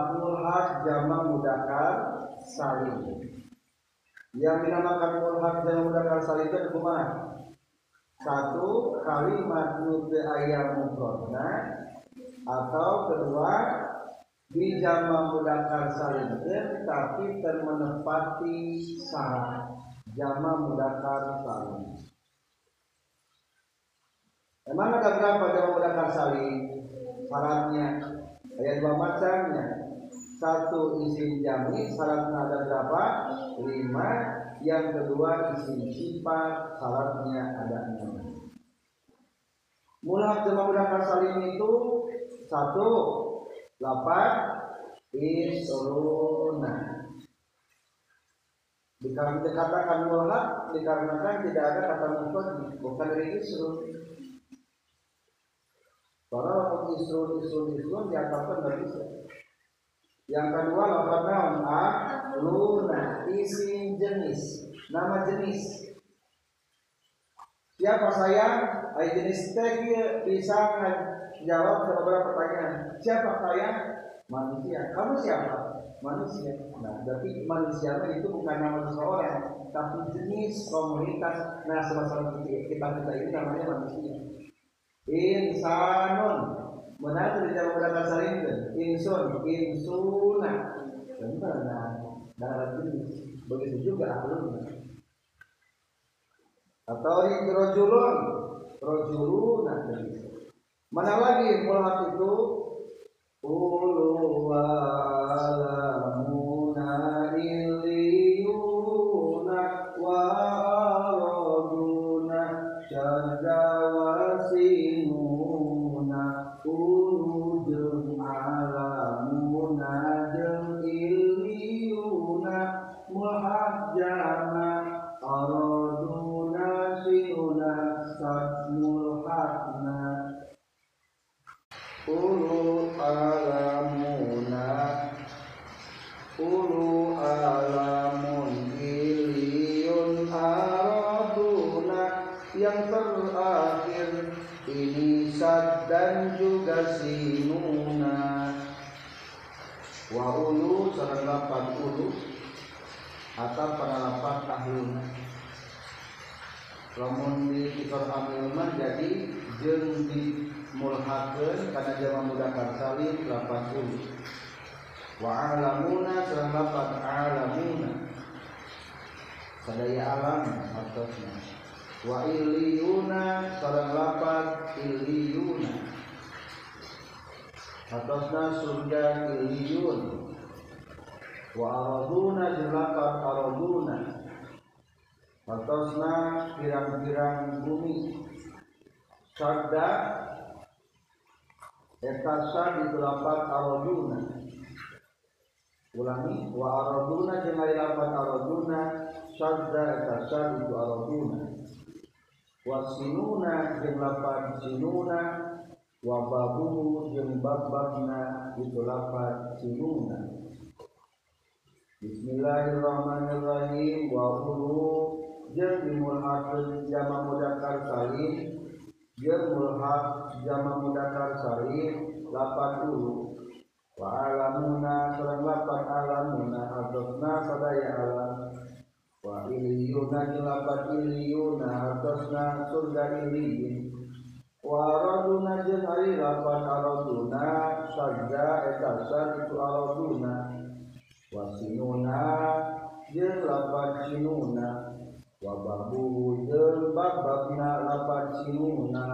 mulhak-mulhak jama mudakar salim. Yang dinamakan mulhak jama mudakar salim itu kumaha? Satu kalimat nutu ayam mufradna atau kedua di jama mudakar salim tapi termenepati syarat jama mudakar salim. Emang ada berapa jama mudakar salim? Syaratnya ada dua macamnya. Satu isim jami syaratnya ada berapa? Lima. Yang kedua isim sifat syaratnya ada enam. Mulhak jama mudakar salim itu satu lapan isruna. Dikatakan mulhak dikarenakan tidak ada kata mufrad bukan dari isrun. Karena waktu isrun isrun isrun dianggapkan nggak bisa. Yang kedua naon a luna isim jenis nama jenis. Siapa saya? Ay jenis teh bisa jawab beberapa pertanyaan. Siapa saya? Manusia. Kamu siapa? Manusia. Nah, berarti manusia itu bukan nama seseorang, tapi jenis komunitas. Nah, sama-sama kita kita ini namanya manusia insanun mana di dalam kata saling insun insuna. Benar nah darat ini begitu juga ahlun atau rojulun. Rojulun mana lagi mulhat itu? Ulu walamuna lapan ulu atau penalapan ahluna lamun di kitab amilman jadi jeung di mulhakeun kana jama salim lapan ulu wa alamuna sareng lapan alamuna. Sadaya alam artosna wa iliyuna sareng lapan iliyuna. Artosna surga iliyun wa araduna jeung lapan araduna artosna pirang-pirang bumi. Sarda eta sad itu lapan araduna ulangi wa araduna jeung ari lapan araduna sadda eta sad itu araduna wa sinuna jeung lapan sinuna wa babuhu jeung bab-babna itu lapan sinuna Bismillahirrahmanirrahim. Wa ulu jeung dimulhakeun jama mudzakkar salim jeung mulhak jama mudzakkar salim lapan ulu wa alamuna sareng lapan alamuna hadosna sadaya alam. Wa iliyuna jeung lapan iliyuna hadosna surga iliyin wa araduna jeung ari lapan araduna sajda eta sad itu araduna wa sinuna jeung lapan sinuna wa babu jeung bab-babna lapan sinuna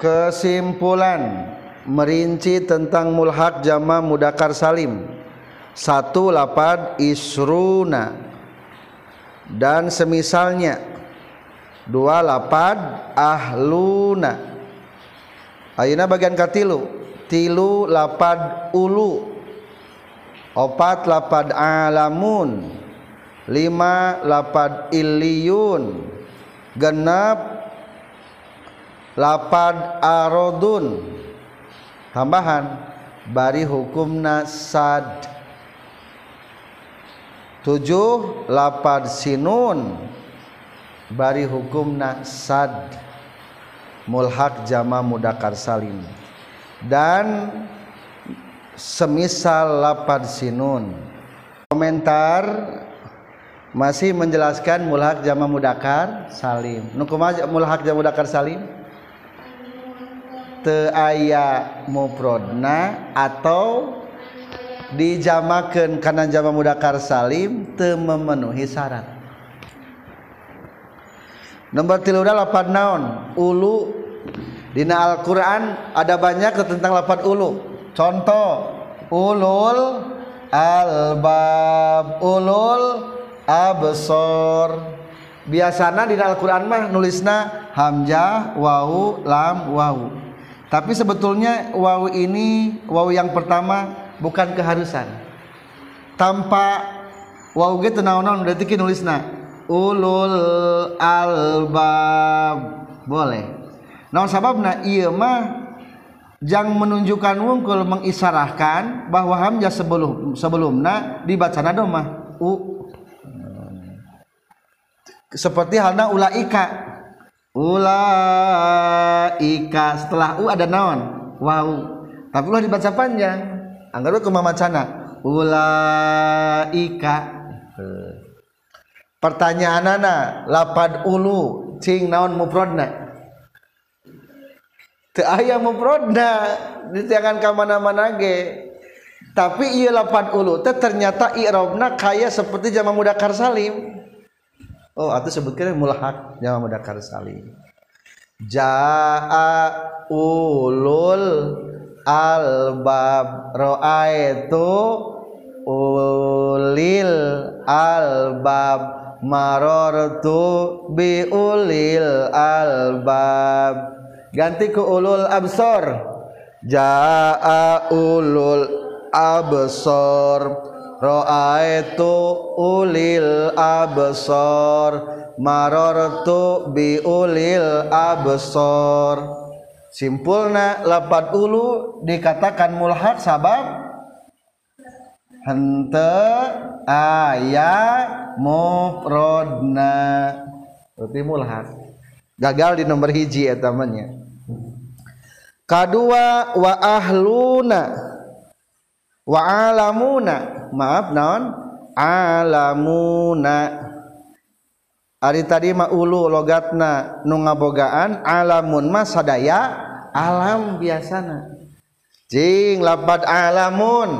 kesimpulan merinci tentang mulhak jama mudakar salim. Satu lapad isruna. Dan semisalnya dua lapad ahluna. Ayeuna bagian katilu tilu lapad ulu opat lapad alamun. Lima lapad iliyun genap lapad arodun. Tambahan bari hukumna sad. Tujuh lapad sinun bari hukum nasad mulhak jama mudakar salim. Dan semisal lapad sinun. Komentar masih menjelaskan mulhak jama mudakar salim. Nukum mulhak jama mudakar salim? Te aya atau dijamakan karena jama mudakar salim te memenuhi syarat. Nomor tilu lapan naon? Ulu. Dina Al-Quran ada banyak tentang lapan ulu contoh ulul albab ulul absor. Biasana di Al-Quran mah nulisna hamzah wau lam wau tapi sebetulnya wau ini wau yang pertama bukan keharusan. Tanpa wow gitu naon-naon berarti nulisna ulul albab. Boleh. Naon sababna? Ieu mah jang menunjukkan wungkul mengisarahkan bahwa hamzah sebelum sebelumna dibacana domah. U. Seperti halnya ulaika. Ulaika. Setelah u ada naon? Wow tapi ulah dibaca panjang. Anggar ke mamacana ulaika. Pertanyaan anak lapad ulu cing naon mufrodna teu aya mufrodna ditiangan ka mana-mana ge. Tapi iya lapad ulu. Teh ternyata i'rabna kaya seperti jama mudakar salim. Oh atau sebutkan mulhak jama mudakar salim. Jaa ulul albab. Itu ulil albab. Marortu bi ulil albab ganti ke ulul absor. Jaa ulul absor. Itu ulil absor. Marortu bi ulil absor. Simpulna lapat ulu dikatakan mulhak sabab hente ayat mufrodna. Berarti mulhak. Gagal di nomor hiji etamanya Kadua wa ahluna wa alamuna maaf naon alamuna Ari tadi mah ulu logatna nu ngabogaan alamun mah sadaya alam biasana. Jing lapat alamun.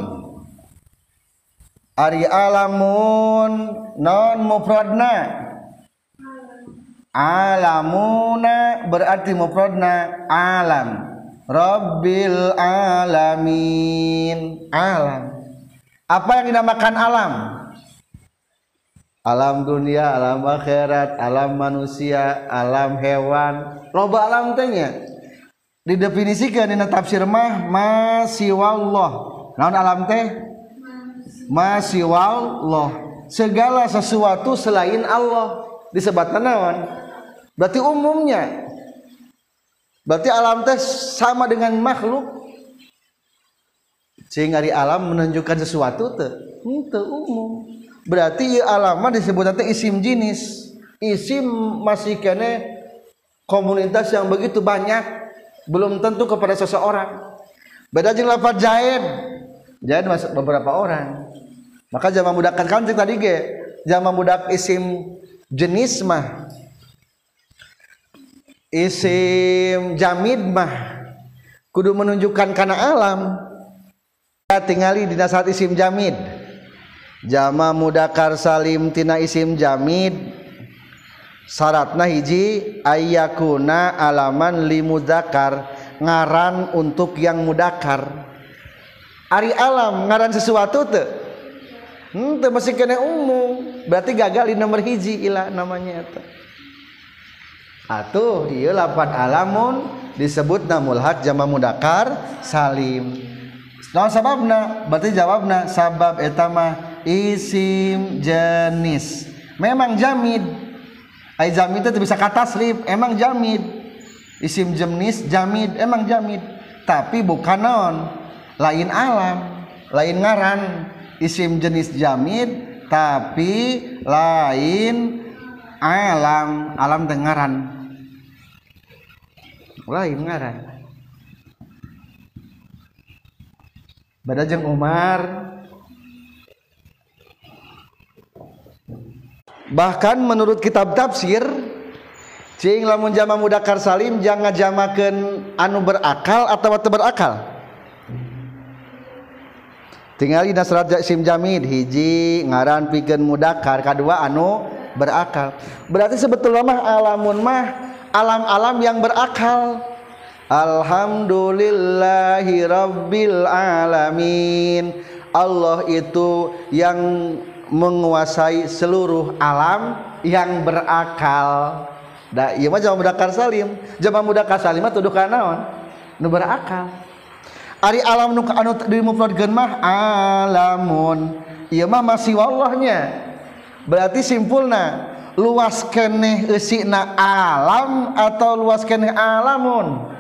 Ari alamun non mufradna. Alamuna berarti mufradna alam. Rabbil alamin. Alam. Apa yang dinamakan alam? Alam dunia alam akhirat alam manusia alam hewan. Loba alam tanya didefinisikan dina tafsir mah masiwallah. Naon alam teh? Masiwallah. Segala sesuatu selain Allah. Disebut naon? Berarti umumnya berarti alam teh sama dengan makhluk. Sehingga di alam menunjukkan sesuatu teh itu umum. Berarti ya alam disebut nanti isim jenis. Isim masih kene komunitas yang begitu banyak belum tentu kepada seseorang. Beda jeung lafaz jaid jaid masuk beberapa orang. Maka jama mudakkan kan tadi ge jama mudak isim jenis mah isim jamid mah kudu menunjukkan karena alam. Kita tingali dina saat isim jamid. Jama mudakar salim tina isim jamid. Syaratna hiji ayakuna alaman limudakar ngaran untuk yang mudakar. Ari alam ngaran sesuatu tuh hmm, te masih kena umum. Berarti gagal di nomor hiji ilah namanya tuh atuh iya lapan alamun disebut namulhat jama mudakar salim. Nah, sababna? Berarti jawabna sabab etama isim jenis. Memang jamid. Ai jamid itu bisa kata slip, emang jamid. Isim jenis jamid, emang jamid. Tapi bukan non, lain alam, lain ngaran. Isim jenis jamid, tapi lain alam. Alam dengaran lain ngaran beda jeung Umar. Bahkan menurut kitab tafsir cing lamun jama mudakar salim jangan jamakeun anu berakal atau teu berakal? Tinggal di nasrat sim jamid hiji ngaran pikeun mudakar kadua anu berakal. Berarti sebetulnya mah alamun mah alam-alam yang berakal. Alhamdulillahi Rabbil Alamin. Allah itu yang menguasai seluruh alam yang berakal. Da iya mah jama mudakar salim. Jama mudakar salim mah tuduh kana naon? Nu berakal. Ari alam nu anu dimufradkeun mah alamun. Ieu mah masih wallahnya berarti simpulna luas keneh eusina alam atau luas keneh alamun?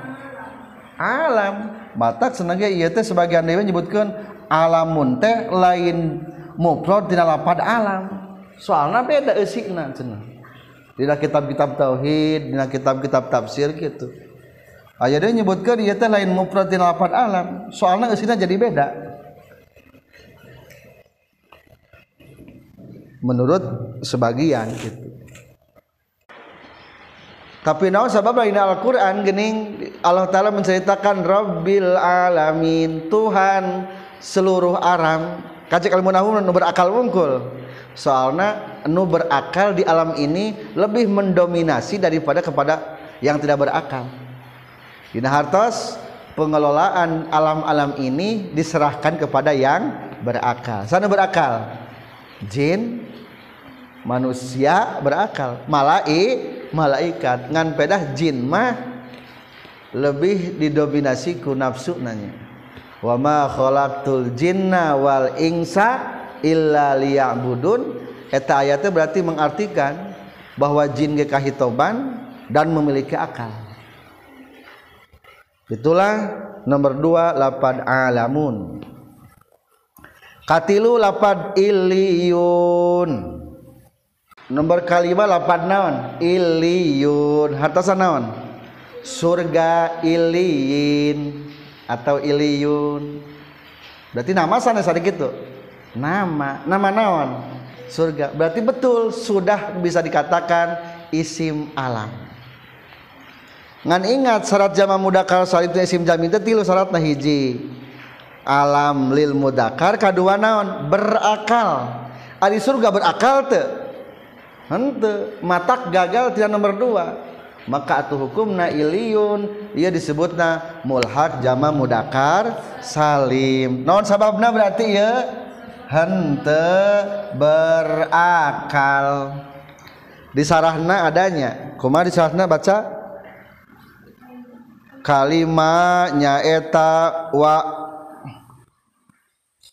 Alam. Batak senangnya iya teh sebagian dewa nyebutkan alamun teh lain mufrad tina lapad alam. Soalnya beda eusina cenah. Dina kitab-kitab tauhid dina kitab-kitab tafsir gitu. Aya dia nyebutkan ieu teh lain mufrad tina lapad alam. Soalnya eusina jadi beda. Menurut sebagian gitu. Tapi naon sabab lain Al-Qur'an gening Allah taala menceritakan Rabbil alamin Tuhan seluruh alam kacik al munahun nu berakal wungkul. Soalnya nu berakal di alam ini lebih mendominasi daripada kepada yang tidak berakal. Dina hartos pengelolaan alam-alam ini diserahkan kepada yang berakal. Sana berakal jin manusia berakal. Malai malaikat. Ngan pedah jin mah lebih didominasi ku nafsu nanya. Wa ma khalaqtul jinna wal insa illa liya'budun. Eta ayatnya berarti mengartikan bahwa jin ge kahitoban dan memiliki akal. Itulah nomor dua lapad alamun katilu lapad iliyun nomor kalima lapan naon? Iliyun hartosan naon? Surga iliyin atau iliyun berarti nama sana sadek gitu nama nama naon? Surga. Berarti betul sudah bisa dikatakan isim alam. Ngan ingat syarat jama soal itu isim jamin itu tilu syarat hiji alam lil mudakar kadua naon? Berakal. Ari surga berakal tuh hente matak gagal tidak nomor dua. Maka atuh hukumna iliyun. Ia disebutna mulhak jama mudakar salim. Non sababna berarti ya? Hente berakal. Di sarahna adanya. Kuma di sarahna baca? Kalimatnya eta wa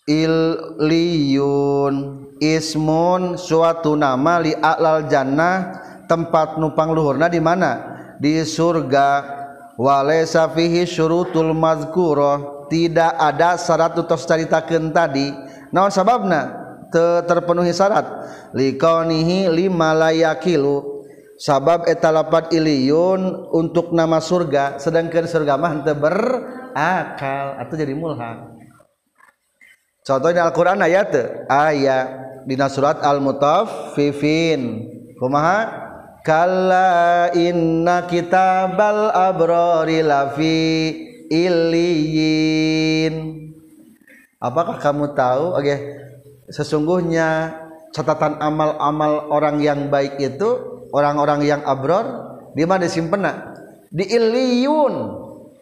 Iliyun ismun suatu nama li alal jannah tempat nupang luhurna di mana? Di surga. Walaysa fihi syurutul mazkurah tidak ada syarat utos caritakeun tadi. Naon sababna? Teu terpenuhi syarat. Liqanihi lima layakilu. Sabab eta lapat iliyun untuk nama surga sedangkan surga mah teu berakal atau jadi mulhak. Contohnya Al-Quran ayat ayat di surat Al-Mutaffifin. Kumaha? Kalla inna kitabal abrari lafi iliyin apakah kamu tahu? Oke. Okay. sesungguhnya catatan amal-amal orang yang baik itu orang-orang yang abror di mana disimpan? Di iliyun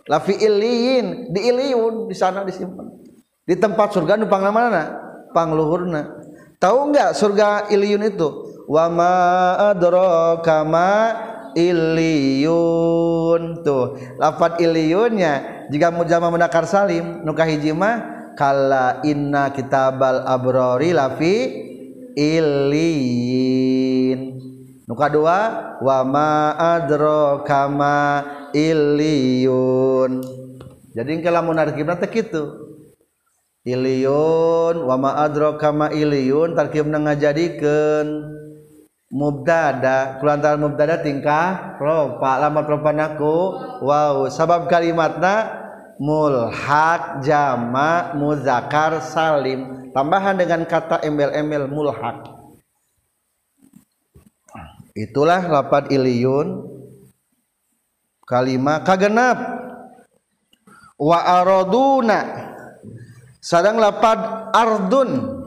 lafi iliyin di iliyun di sana disimpan di tempat surga nu mana pangluhurna. Tahu enggak surga iliyun itu? Wa ma adraka ma iliyun tuh lafat iliyunnya jika mujama menakar salim nu kahiji mah kala inna kitabal abrori lafi iliyin nu wa ma adraka ma iliyun jadi kalau munarkibna teh kitu Iliun wama adro kama iliun tarkib ngajadikeun. Mubtada kulantaran mubtada tingkah ropa lama aku wow sabab kalimatna mulhak jama muzakkar salim. Tambahan dengan kata embel-embel mulhak. Itulah lapat iliyun kalimat kagenap. Wa araduna sarang lapad ardun.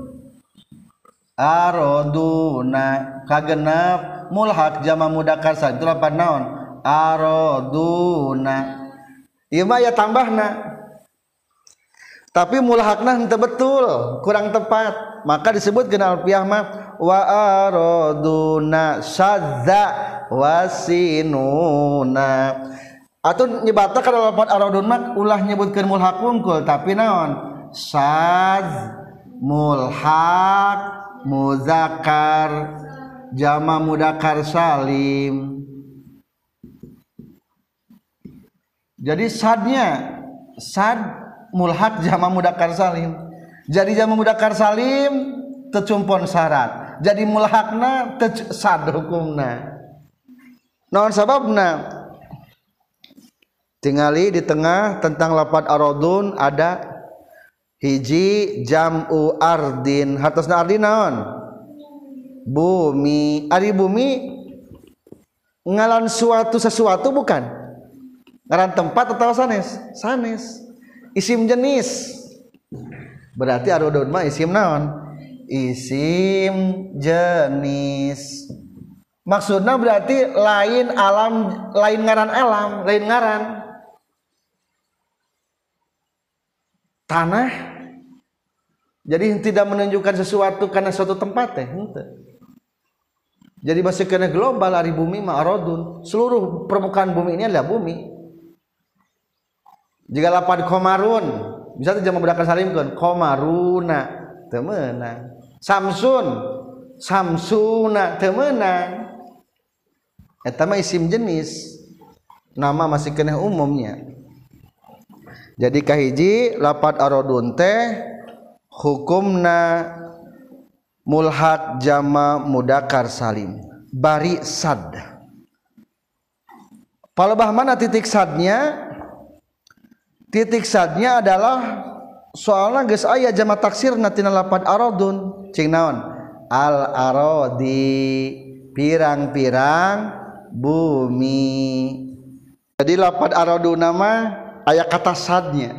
Aroduna kagenap mulhak jama mudakar saat itu lapad naon. Aroduna. Ieu mah ya tambahna. Tapi mulhakna henteu betul kurang tepat. Maka disebut kenal alfiah mah wa aroduna sadza wasinuna. Atau nyebata kalau lapad arodun mah ulah nyebutkeun mulhak wungkul tapi naon? Sad mulhak muzakkar jama mudakar salim. Jadi sadnya sad mulhak jama mudakar salim. Jadi jama mudakar salim tecumpon syarat. Jadi mulhakna sad hukumna. Non sababna? Tingali di tengah tentang lapat arodun ada hiji jamu ardin. Hartosna ardin naon? Bumi. Ari bumi ngalan suatu sesuatu bukan? Ngaran tempat atau sanes? Sanes. Isim jenis. Berarti arodon mah isim naon? Isim jenis. Maksudnya berarti lain alam lain ngaran alam lain ngaran tanah. Jadi tidak menunjukkan sesuatu karena suatu tempat teh jadi masih kena global hari bumi ma'arodun seluruh permukaan bumi ini adalah bumi. Jika lapan komarun. Bisa tuh jangan salim kan komaruna temenang samsun. Samsuna temenang etama isim jenis. Nama masih kena umumnya jadi kahiji lapat arodun teh hukumna mulhak jama mudakar salim. Bari sad. Palebah mana titik sadnya? Titik sadnya adalah soalnya geus aya jama taksir natina lapat arodun. Cing naon? Al arodi pirang-pirang bumi. Jadi lapat arodun nama ayat kata sadnya.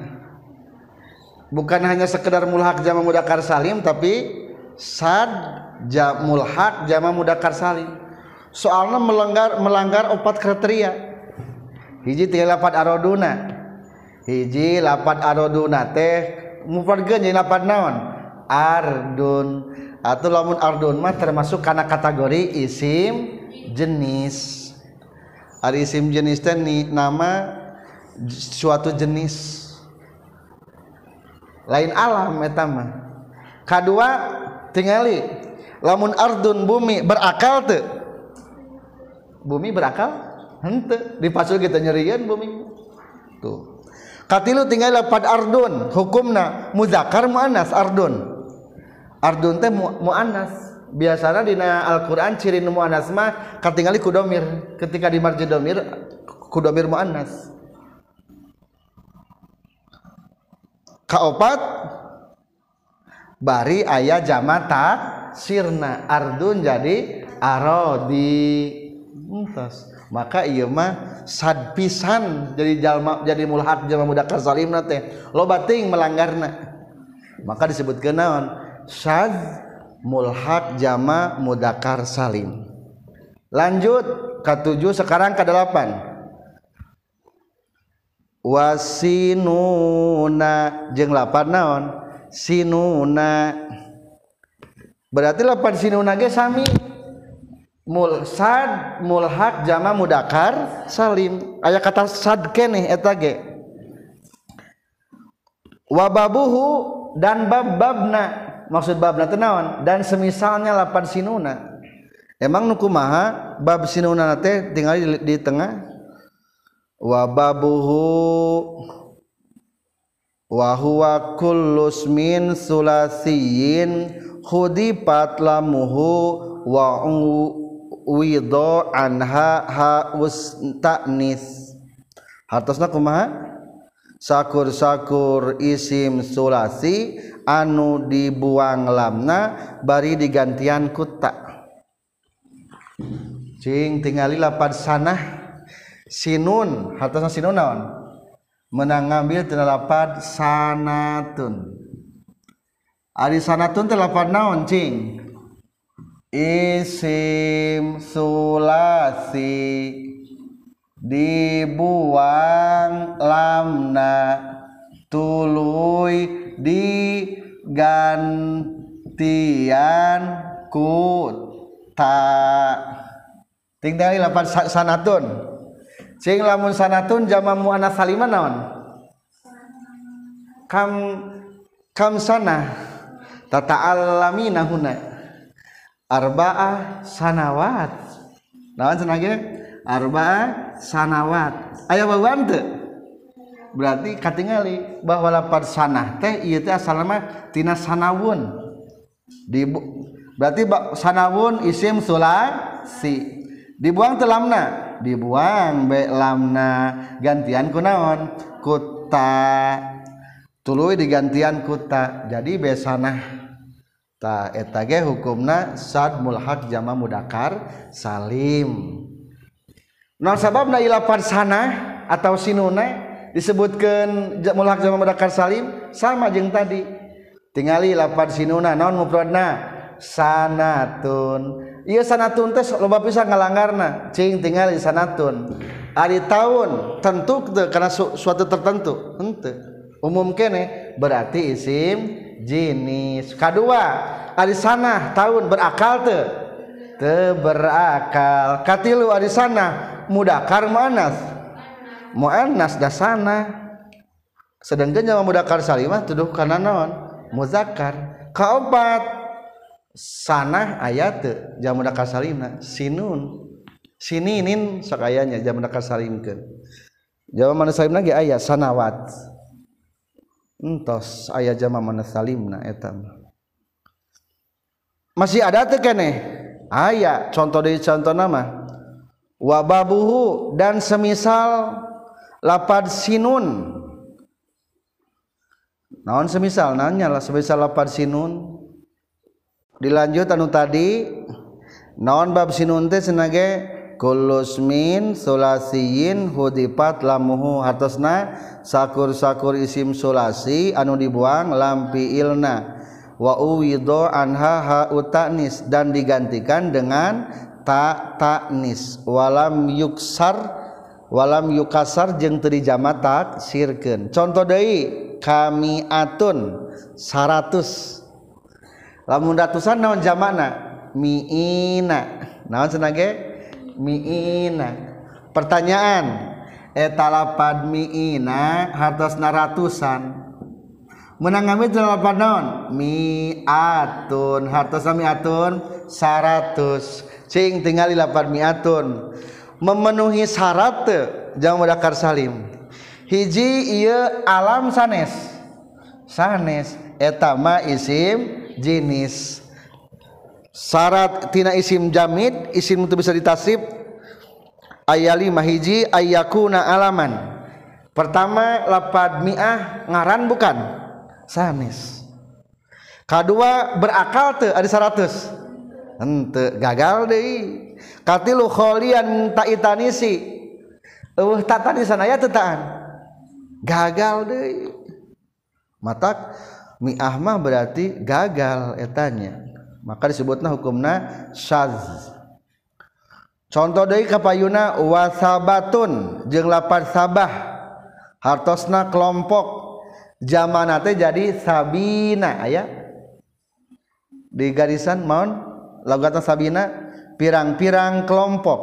Bukan hanya sekedar mulhak jama mudakar salim tapi sad jam mulhak jama mudakar salim. Soalnya melanggar melanggar empat kriteria. Hiji tiga lapat aroduna hiji lapat aroduna teh mufargen jadi lapat naon? Ardun. Atau lamun ardun mah termasuk karena kategori isim jenis. Ada isim jenis teh nama suatu jenis lain alam etama kedua tinggali lamun ardun bumi berakal tuh bumi berakal? Hente di pasul kita nyerian bumi. Tuh. Katilu tinggal pada ardun. Hukumna muzakar muannas ardun. Ardun teh muannas. Biasanya di Al-Quran ciri muannas mah katingali kudomir. Ketika di marji domir kudomir muannas kaopat? Bari ayah jamata sirna ardun jadi arodi. Entas. maka iya mah sad pisan jadi jalma jadi mulhat jalma mudakar salim teh. Lo bating melanggarna. Maka disebut kenaon sad mulhat jama mudakar salim lanjut ketujuh sekarang ke delapan. wasinuna. Jeung lapan naon? Sinuna. Berarti lapan sinuna ge sami. Mul sad mulhak jama mudakar salim. Aya kata sad keneh eta ge. Wababuhu dan bab babna maksud babna naon? Dan semisalnya lapan sinuna. Emang nukumaha bab sinuna teh tinggal di, di tengah? Wababuhu. Wa huwa kullus min sulasiyin khudifat lamuhu wa widho anha haus taknis hartosna kumaha? Sakur-sakur isim sulasi anu dibuang lamna bari digantian kuta. Cing tingali lapad sanah sinun hartosna sinun naon? Menang ngambil tina sanatun. Ari sanatun teh lapad naon cing? Isim sulasi. Dibuang lamna. Tuluy digantian kuta tinggal lapan sanatun Cing lamun sanatun jama muannas salima naon? Kam kam sana tata'allamina huna arba'ah sanawat. Naon cenah ge? Arba'ah sanawat. Aya bawaan teu? Berarti katingali bahwa lapar sanah teh ieu teh asalna tina sanawun. Di berarti sanawun isim sulasi. dibuang telamna dibuang be lamna. Gantian kunaon kuta. Tuluy digantian kuta. Jadi besanah ta eta ge hukumna sad mulhaq jama mudakar salim. Non sababna ila sanah atau sinuna disebutkan mulhaq jama mudakar salim? Sama jeung tadi. Tingali lapan sinuna non mufradna? Sanatun. Iya sanatun teh loba pisan ngalanggarna cing tingali sanatun. Ari tahun tentu karena su, suatu tertentu. Henteu umum kene berarti isim jenis kedua hari sana tahun berakal tuh te berakal. Katilu hari sana mudakar muannas. Muannas dasana sedangkan nyawa mudakar salimah tuduh karena naon? Muzakkar. Kaopat sana ayat jam mudakar salimah sinun. Sininin sakayanya jam mudakar salimkeun jawa mana salim lagi ayat sanawat. Entos ayah jama mana salimna etam masih ada teh kene ayah contoh dari contoh nama wababuhu dan semisal lapad sinun. Naon semisal? Nanya lah semisal lapad sinun dilanjut anu tadi naon bab sinun teh senage? Kullusmin sulasiyin hudipat lamuhu hartosna sakur-sakur isim sulasi anu dibuang lampi ilna. Wa uwido anha ha utanis dan digantikan dengan ta taknis walam yuksar walam yukasar jeung teu dijama tak sirkeun. Contoh deui kami atun 100 lamun ratusan naon jamana miina. Naon senage? Miina. Pertanyaan. Eta lapad miina hartosna ratusan. Menang kami lapad naon? Miatun. Hartosna miatun saratus. Cing tinggal lapad miatun. Memenuhi syarat jangan mudakar salim. Hiji iya alam sanes. Sanes. Etama isim jenis. Syarat tina isim jamid isim itu bisa ditasrif ayali mahiji ayakuna alaman. Pertama lapad mi'ah ngaran bukan? Sanis kedua berakal tuh ada seratus. Ente gagal deh katilu kholian tak itanisi uh tak tadi sana ya tetaan. Gagal deh matak miahmah berarti gagal etanya. Maka disebutnya hukumna syaz. Contoh dari kapayuna wasabatun jeng lapar sabah. Hartosna kelompok. Zamanate jadi sabina ya di garisan maun logatan sabina pirang-pirang kelompok.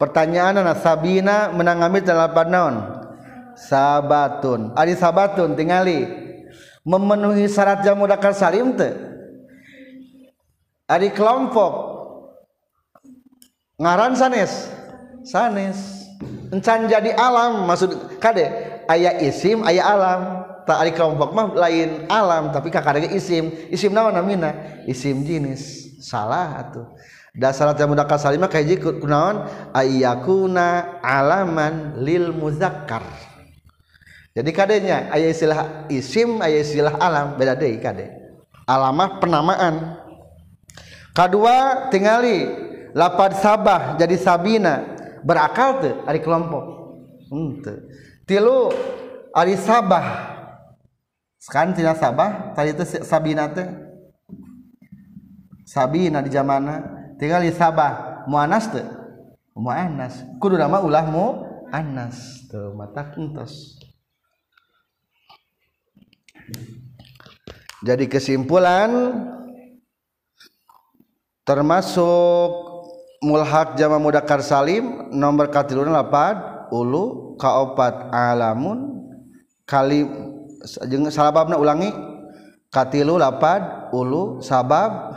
Pertanyaan anak sabina menangami delapan naon? Sabatun. Ari sabatun tingali. memenuhi syarat jamu dakar salim teh. Ari kelompok. Ngaran sanes. Sanes. Encan jadi alam maksud kade aya isim aya alam. Tak ari kelompok mah lain alam tapi kakadege isim. Isim naon namina? Isim jenis salah atuh. Dasar jamu dakar salim mah kayak kunaon? Ayakuna alaman lil muzakkar. Jadi kadenya ayat istilah isim ayat istilah alam beda deh kade. Alamah penamaan. Kedua tingali lapad sabah jadi sabina. Berakal tuh ari kelompok. Hmm, tilu ari sabah. Sekarang tidak sabah tadi itu sabina tuh sabina di zamana tinggal di sabah muanas tuh muanas. Kudu nama ulah mu anas tuh mata kentos jadi kesimpulan termasuk mulhak jama mudakar salim nomor katilun lapad ulu kaopat alamun kali salababna ulangi katilu lapad ulu sabab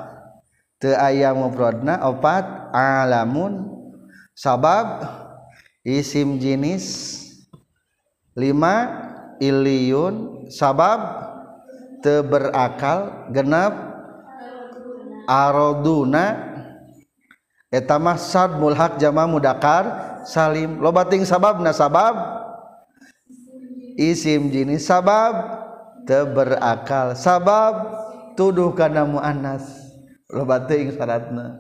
te ayam mufradna opat alamun sabab isim jinis lima Iliun sabab teberakal genap aroduna etamah sad mulhak jama mudakar salim. Lobating sabab na sabab isim jenis sabab teberakal sabab tuduh kana muannas. Lobating syaratna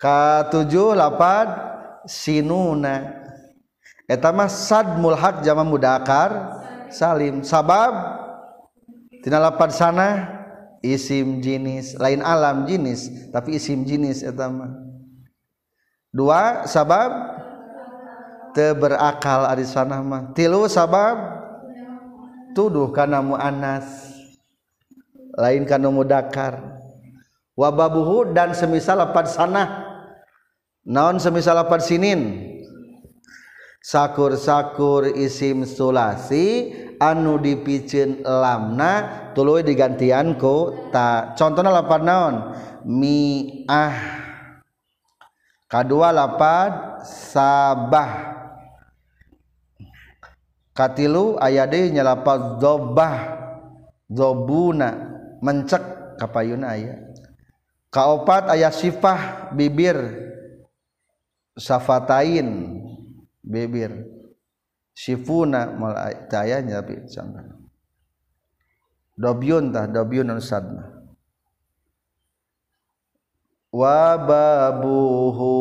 ka tujuh lapad sinuna. Eta mah sad mulhak jama mudakar salim. Sabab tina lapad sana isim jenis lain alam jenis tapi isim jenis eta mah. Dua sabab teu berakal ari sana mah. Tilu sabab tuduh kana muannas lain kana mudakar wababuhu dan semisal lapad sana naon semisal lapad sinin sakur-sakur isim sulasi anu dipicin lamna tuluy digantian ku ta contohna lapan naon? Mi ah kadua lapar sabah. Katilu aya deui nya lapan dzobah dzobuna mencek kapayuna aya. Kaopat aya sifah bibir safatain bibir. Sifuna mal tayanya tapi sampai. Dobyun tah dobyun sadna. Wa babuhu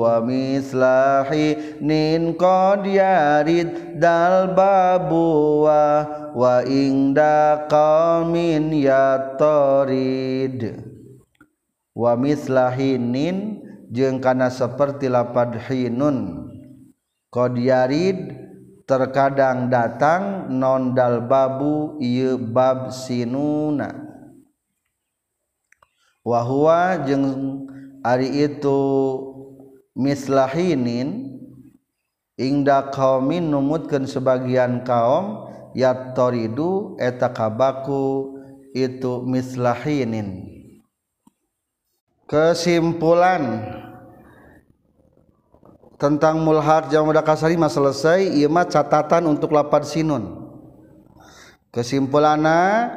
wa mislahi nin qad yarid dal babu wa wa ingda qaumin yatarid wamislahinin jengkana seperti lapad hinun Qdiarid terkadang datang nondal babu ieu bab sinuna. Wahwa jeung ari itu mislahinin ingda kaumin numutkeun sebagian kaum yatoridu eta kabaku itu mislahinin. Kesimpulan tentang mulhak jama kasari mah selesai ieu mah catatan untuk lapar sinun. Kesimpulannya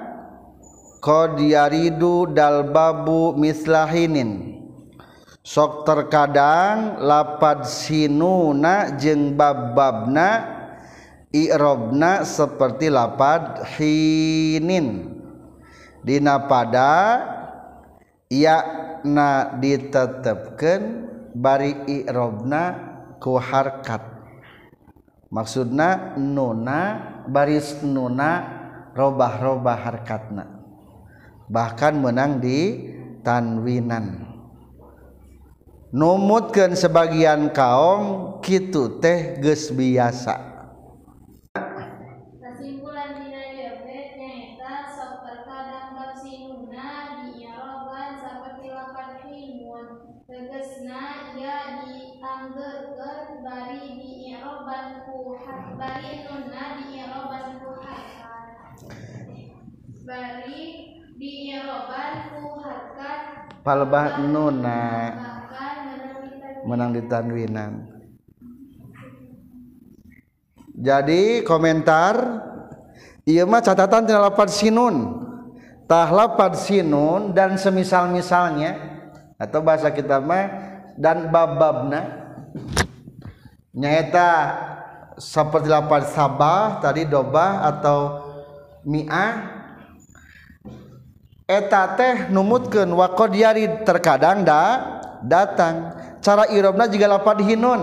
qad yaridu dal babu mislahinin. Sok terkadang lapad sinuna jeung bab-babna i'robna seperti lapad hinin. Dina pada yakna ditetepkeun bari i'robna ku harkat. Maksudna nuna baris nuna robah-robah harkatna. Bahkan menang di tanwinan. Numutkan sebagian kaum kitu teh geus biasa. Palbah nuna. Menang di tanwinan. Jadi komentar iya mah catatan tina lapad sinun. Tah lapad sinun dan semisal-misalnya atau bahasa kita mah dan bababna. Nyaeta seperti lapan sabah tadi dobah atau mi'ah. Eta teh numutkeun wa qad yarid terkadang da datang. Cara irobna juga lapan hinun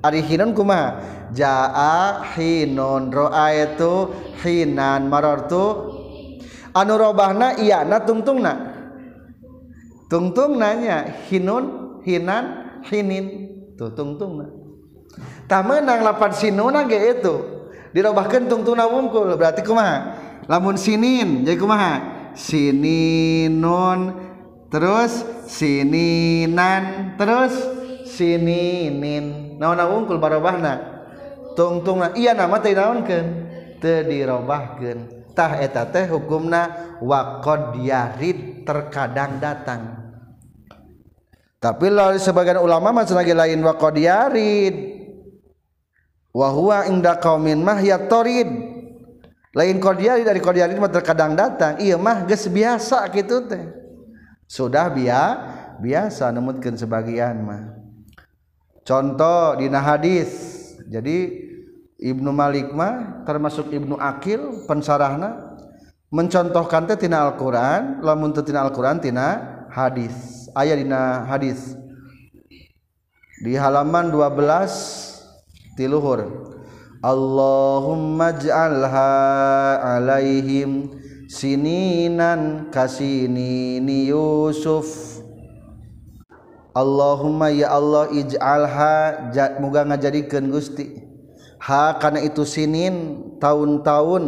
ari hinun kumaha? Jaa hinun roa itu hinan marartu anu robahna iyana tungtungna. Tungtung nanya hinun hinan hinin. Tuh tungtungna. menang lapan sinuna ge itu. Dirobahkan tungtuna wungkul berarti kumaha? Lamun sinin jadi kumaha? Sininun terus sininan terus sininin. Naon wungkul barobahna? Tungtungna iya nama teh naonkeun teu dirobahkeun. Tah eta teh hukumna waqad yarid terkadang datang. Tapi lalu sebagian ulama masih lagi lain waqad yarid wahwa inda kaumin mah ya torid lain kordiali dari kordiali mah terkadang datang. Iya mah ges biasa gitu teh. Sudah bia biasa nemutkan sebagian mah. Contoh dina hadis. Jadi Ibnu Malik mah termasuk Ibnu Akil pensarahna mencontohkan teh tina Al-Qur'an lamun teu tina Al-Qur'an tina hadis. Aya dina hadis. Di halaman 12 tiluhur Allahumma ja'alha alaihim sininan kasinini Yusuf. Allahumma ya Allah ij'alha muga ngajadikeun Gusti. Ha karena itu sinin tahun-tahun.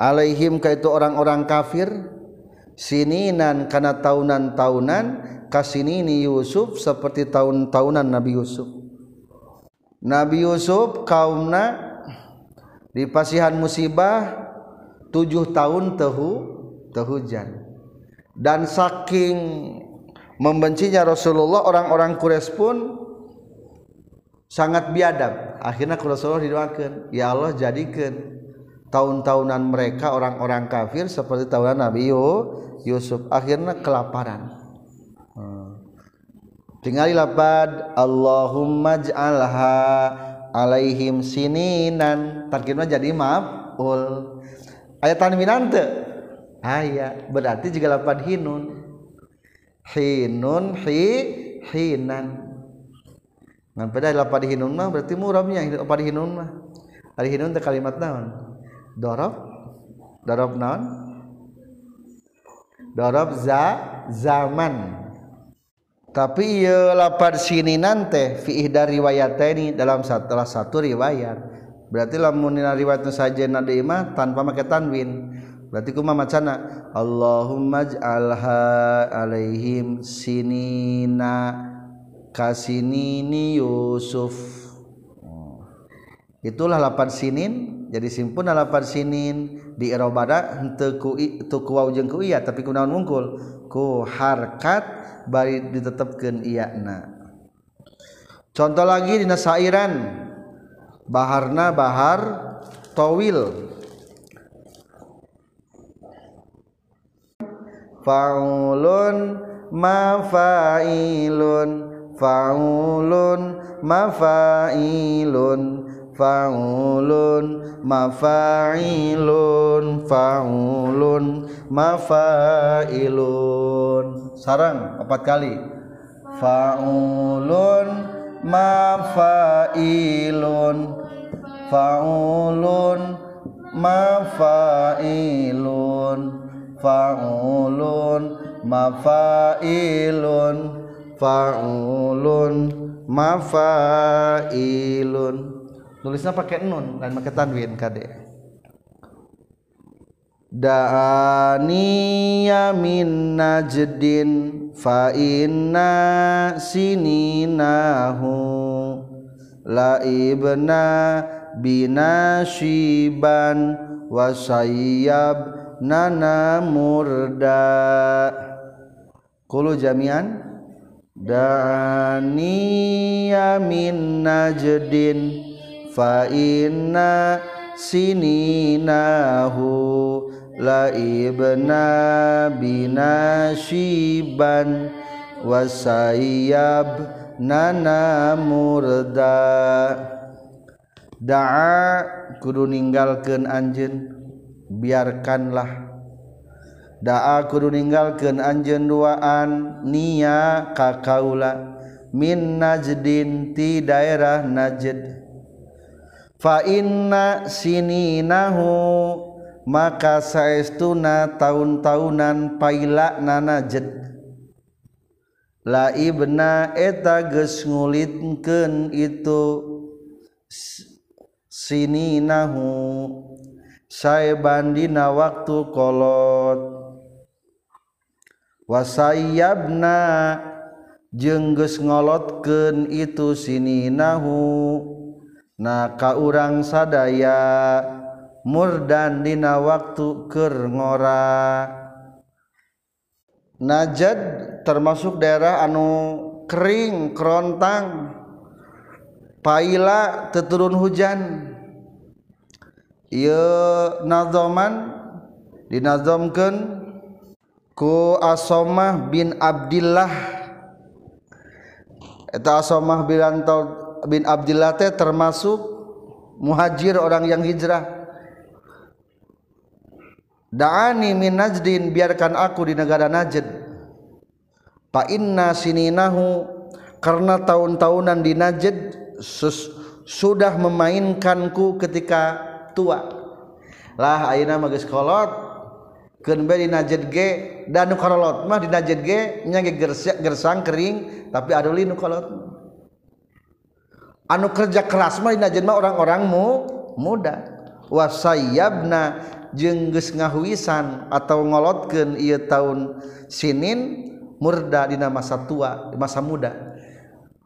Alaihim ka itu orang-orang kafir. Sininan karena tahunan-tahunan kasinini Yusuf seperti tahun-tahunan Nabi Yusuf Nabi Yusuf kaumna di pasihan musibah tujuh tahun tehu tehujan dan saking membencinya Rasulullah orang-orang Quraisy pun sangat biadab. Akhirnya Rasulullah didoakan ya Allah jadikan tahun-tahunan mereka orang-orang kafir seperti tahunan Nabi Yusuf. Akhirnya kelaparan. Tinggal lapad Allahumma ja'alha alaihim sininan. Tarkibnya jadi maf'ul. Ayat tanwinan teu aya berarti juga lapad hinun. Hinun hi hinan. Ngan pada lapad hinun mah berarti murabnya lapad hinun mah. Ari hinun teh kalimat naon? Dorob? Dorob naon? Dorob za zaman tapi ieu lapad sininan teh fi ihda riwayataini dalam salah satu riwayat. Berarti lamun riwayat saja nadi mah tanpa make tanwin. Berarti macana? Allahumma ij'alha alaihim sinina kasinini Yusuf. Oh. itulah lapan sinin. Jadi simpun lapan sinin. Di Eropa henteu ku itu ku waw jeung ku iya tapi kunaon mungkul? Ku harkat bari ditetepkeun iyana contoh lagi di nasairan baharna bahar towil faulun mafailun faulun mafailun faulun mafailun faulun mafailun. Sarang empat kali. Faulun mafailun. Faulun mafailun. Faulun mafailun. Faulun mafailun tulisnya pakai nun dan pakai tanwin kade da'aniya min najdin fa inna sininahu la ibna binashiban wa sayyab nana murda. Kulu jami'an. Daniya min najdin fa inna sininahu la ibna binashiban wasayab nana murda. Da'a kudu ninggalkeun anjeun biarkanlah. Da'a kudu ninggalkeun anjeun duaan nia ka kaula. Min najdin ti daerah najd fa inna sininahu maka saestuna tahun-tahunan paila nana jed. La ibna eta geus ngulitkeun itu sininahu saeban dina waktu kolot. Wasayyabna jeung geus ngolotkeun itu sininahu. nah kaurang sadaya murdan dina waktu keur ngora. Najad termasuk daerah anu kering kerontang paila teturun hujan. Ieu nazoman dinazomkeun ku Asomah bin Abdullah eta Asomah bin bin Abdillah teh termasuk muhajir orang yang hijrah Da'ani min Najdin biarkan aku di negara Najd. Fa inna sininahu karena tahun-tahunan di Najd sus, sudah memainkanku ketika tua. Lah ayeuna mah geus kolot keun di Najd ge dan nu kolot mah di Najd ge nya gersang kering tapi aduli nu kolot. anu kerja keras mah dina jelma orang-orang mu muda. Wasayabna jeung geus ngahuisan atau ngolotkeun ieu taun sinin murda dina masa tua masa muda.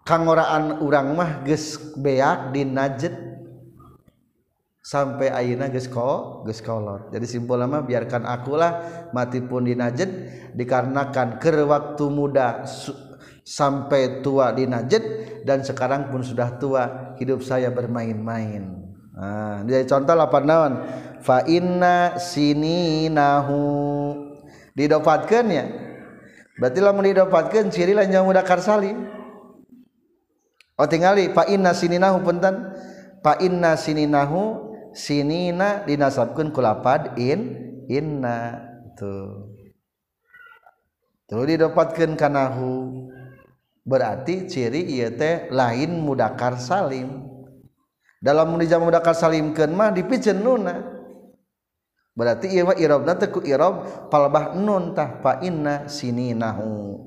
Kangoraan urang mah geus beak dina jet sampai ayeuna geus ko geus kolot. Jadi simpul mah biarkan akulah mati pun dina jet dikarenakan ker waktu muda sampai tua di Najd dan sekarang pun sudah tua hidup saya bermain-main. Nah, jadi contoh apa naon fa inna sininahu. Didapatkeun ya? Berarti lamun didapatkeun ciri lain yang mudakar salim oh tingali fa inna sininahu punten. Fa inna sininahu sinina dinasabkeun ku lapad in inna. Tuh. Tuh didapatkeun kanahu berarti ciri ieu teh lain mudakar salim. Dalam munijam mudakar salimkeun mah dipikeun nuna. Berarti iya mah irobna teh ku irob palbah nun tah fa inna sininahu.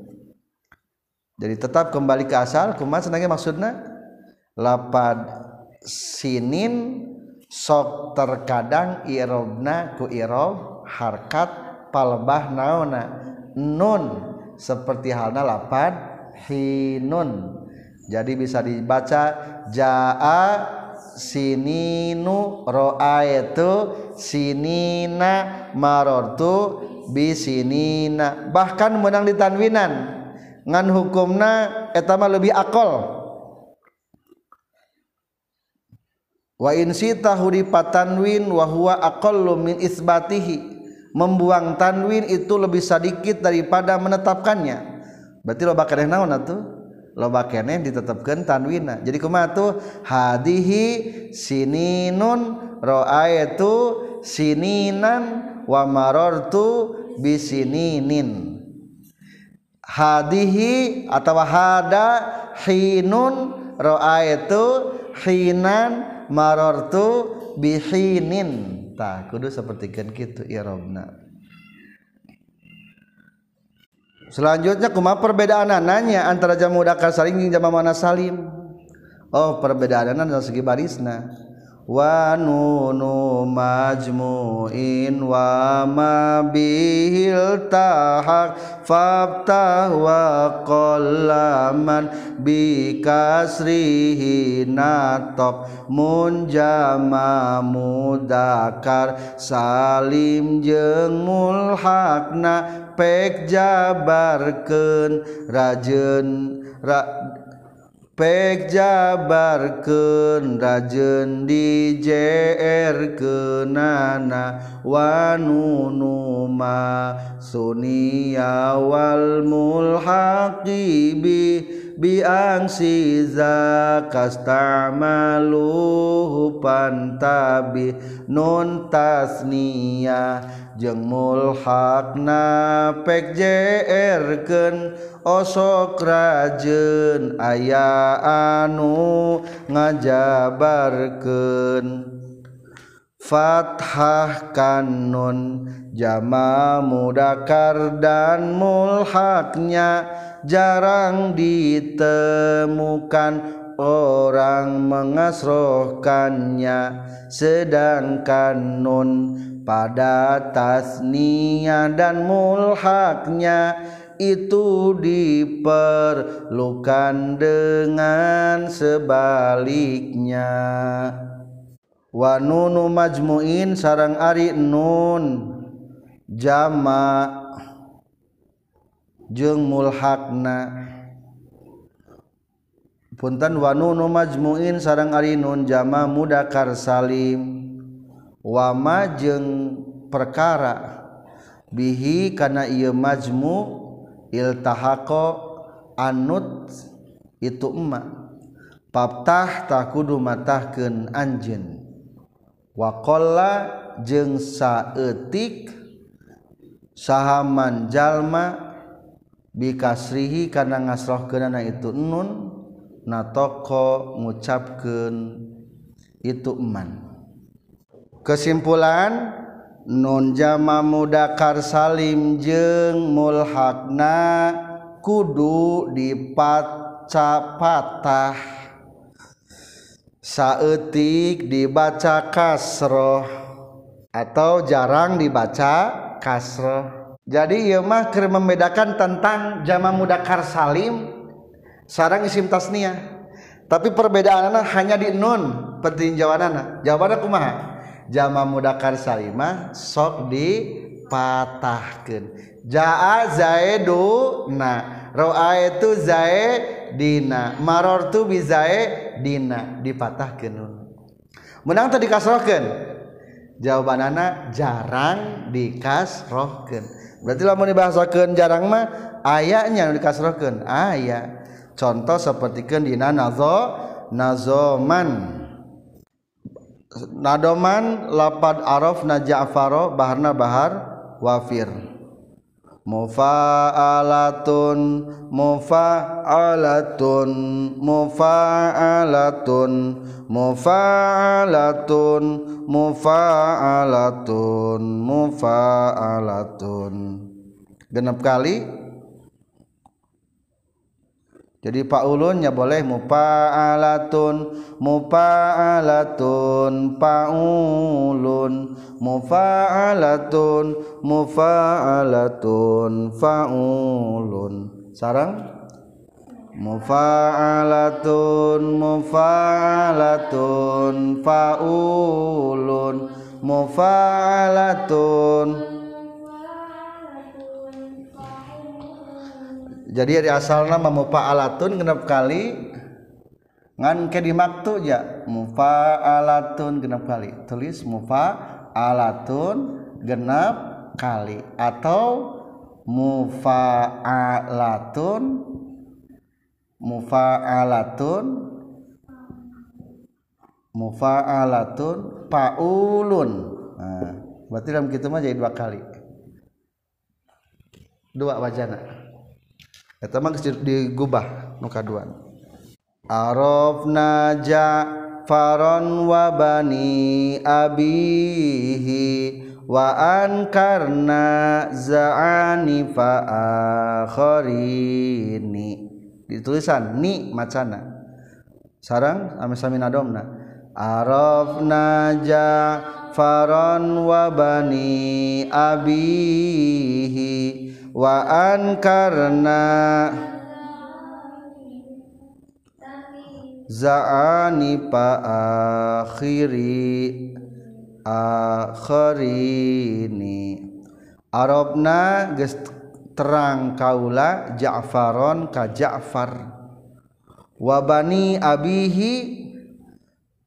Jadi tetap kembali ke asal kumaha senangnya maksudna lapad sinin sok terkadang irobna ku irob harkat palbah naona. Nun seperti halnya lapad hinun jadi bisa dibaca jaa sininu ro'aitu sinina marortu bisinina. Bahkan menang di tanwinan. Ngan hukumna etama lebih akol. Wa in sitahu di patanwin wa huwa aqallu min isbatihi. Membuang tanwin itu lebih sedikit daripada menetapkannya berarti lo bakal naon atuh? Loba kene ditetapkan tanwina. Jadi kumaha tuh? Hadihi sininun ra'aitu sininan wa marartu bisininin. Hadihi atau hada hinun ra'aitu hinan marartu bihinin. Tak kudu seperti kan gitu irobna selanjutnya kuma perbedaan nanya antara jamu dakar salim jeung jamu mana salim. Oh perbedaan dari segi barisna. Wa nunu majmu'in wa ma bihil tahak fabtah wa qallaman bi kasrihi natok munjama mudakar salim jeung mulhakna pek jabarkeun rajen ra, pek jabarkeun rajen di JR rajeun dijerkeunana wanunuma suniawal mulhaqibi biang siza kastamalu pantabi non tasnia jeung mulhakna pek JR ken osok rajen aya anu ngajabarken Fathah kanun jama mudakar dan mulhaknya jarang ditemukan orang mengasrohkannya sedangkan nun pada tasnia dan mulhaknya itu diperlukan dengan sebaliknya. Wanunu majmuin sarang ari nun jama jeung mulhakna. Punten wanunu majmuin sarang arinun jama mudakar salim. Wama jeung perkara. Bihi kana ieu majmu iltahaqo anut itu emma paptah takudu matahkeun anjeun. Wa qalla jeung saeutik sahaman jalma bikasrihi karena ngasrohkeunana itu nun na toko ngucapkeun itu eman. Kesimpulan nun jama mudakar salim jeung mulhakna kudu dipaca patah saeutik dibaca kasroh atau jarang dibaca kasroh. jadi Imah ke membedakan tentang jama mudakar Salim sarang isim tasniah. Tapi perbedaan anak hanya di nun pertinjauan anak jawabannya kumaha? Jama mudakar salimah sok dipatahkan jaa zaidu na itu zaidina maror tu bizae dina dipatahkan nun. Menang tadi kasrohkan jawaban anak jarang dikasrohkan berarti lamun dibahasakeun jarang mah ayanya nu dikasrohkeun. Ah, Aya contoh sapertikeun dina nazo nazoman. Nadoman lapad arof na ja'faro baharna bahar wafir. Mufa'alatun mufa'alatun mufa'alatun mufa'alatun mufa'alatun mufa'alatun. Genap kali jadi Pak ulunnya boleh mufa'alatun mufa'alatun fa'ulun mufa'alatun mufa'alatun fa'ulun sarang? Mufa'alatun mufa'alatun fa'ulun mufa'alatun jadi dari asal nama mufa'alatun genap kali. Ngan ke di maktu ya mufa'alatun genap kali. Tulis mufa'alatun genap kali. Atau mufa'alatun mufa'alatun mufa'alatun paulun. Nah, berarti dalam kita mah jadi dua kali. Dua wajana eta mah digubah nu kaduan arafna faron wa bani abihi wa ankarna za'ani fa akharini ditulisan ni macana. Sarang ame sami nadomna. Arafna faron wa bani abihi waan karena zaani pa akhiri akhirini Arabna geus terang kaula Ja'faron ka Ja'far. Wabani Abihi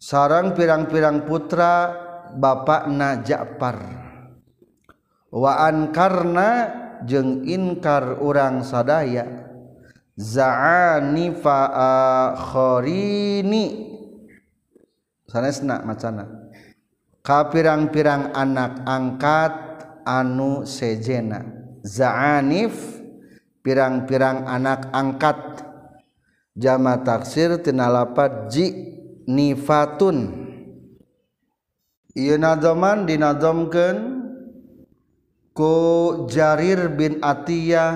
sarang pirang-pirang putra Bapak Najapar waan karena jeng inkar orang sadaya zaani fa'akhorini sanesna macana. Ka pirang-pirang anak angkat anu sejena. Za'anif pirang-pirang anak angkat. Jama taksir tina lapat ji nifatun ieu nadoman dinadomkeun ku Jarir bin Atiyah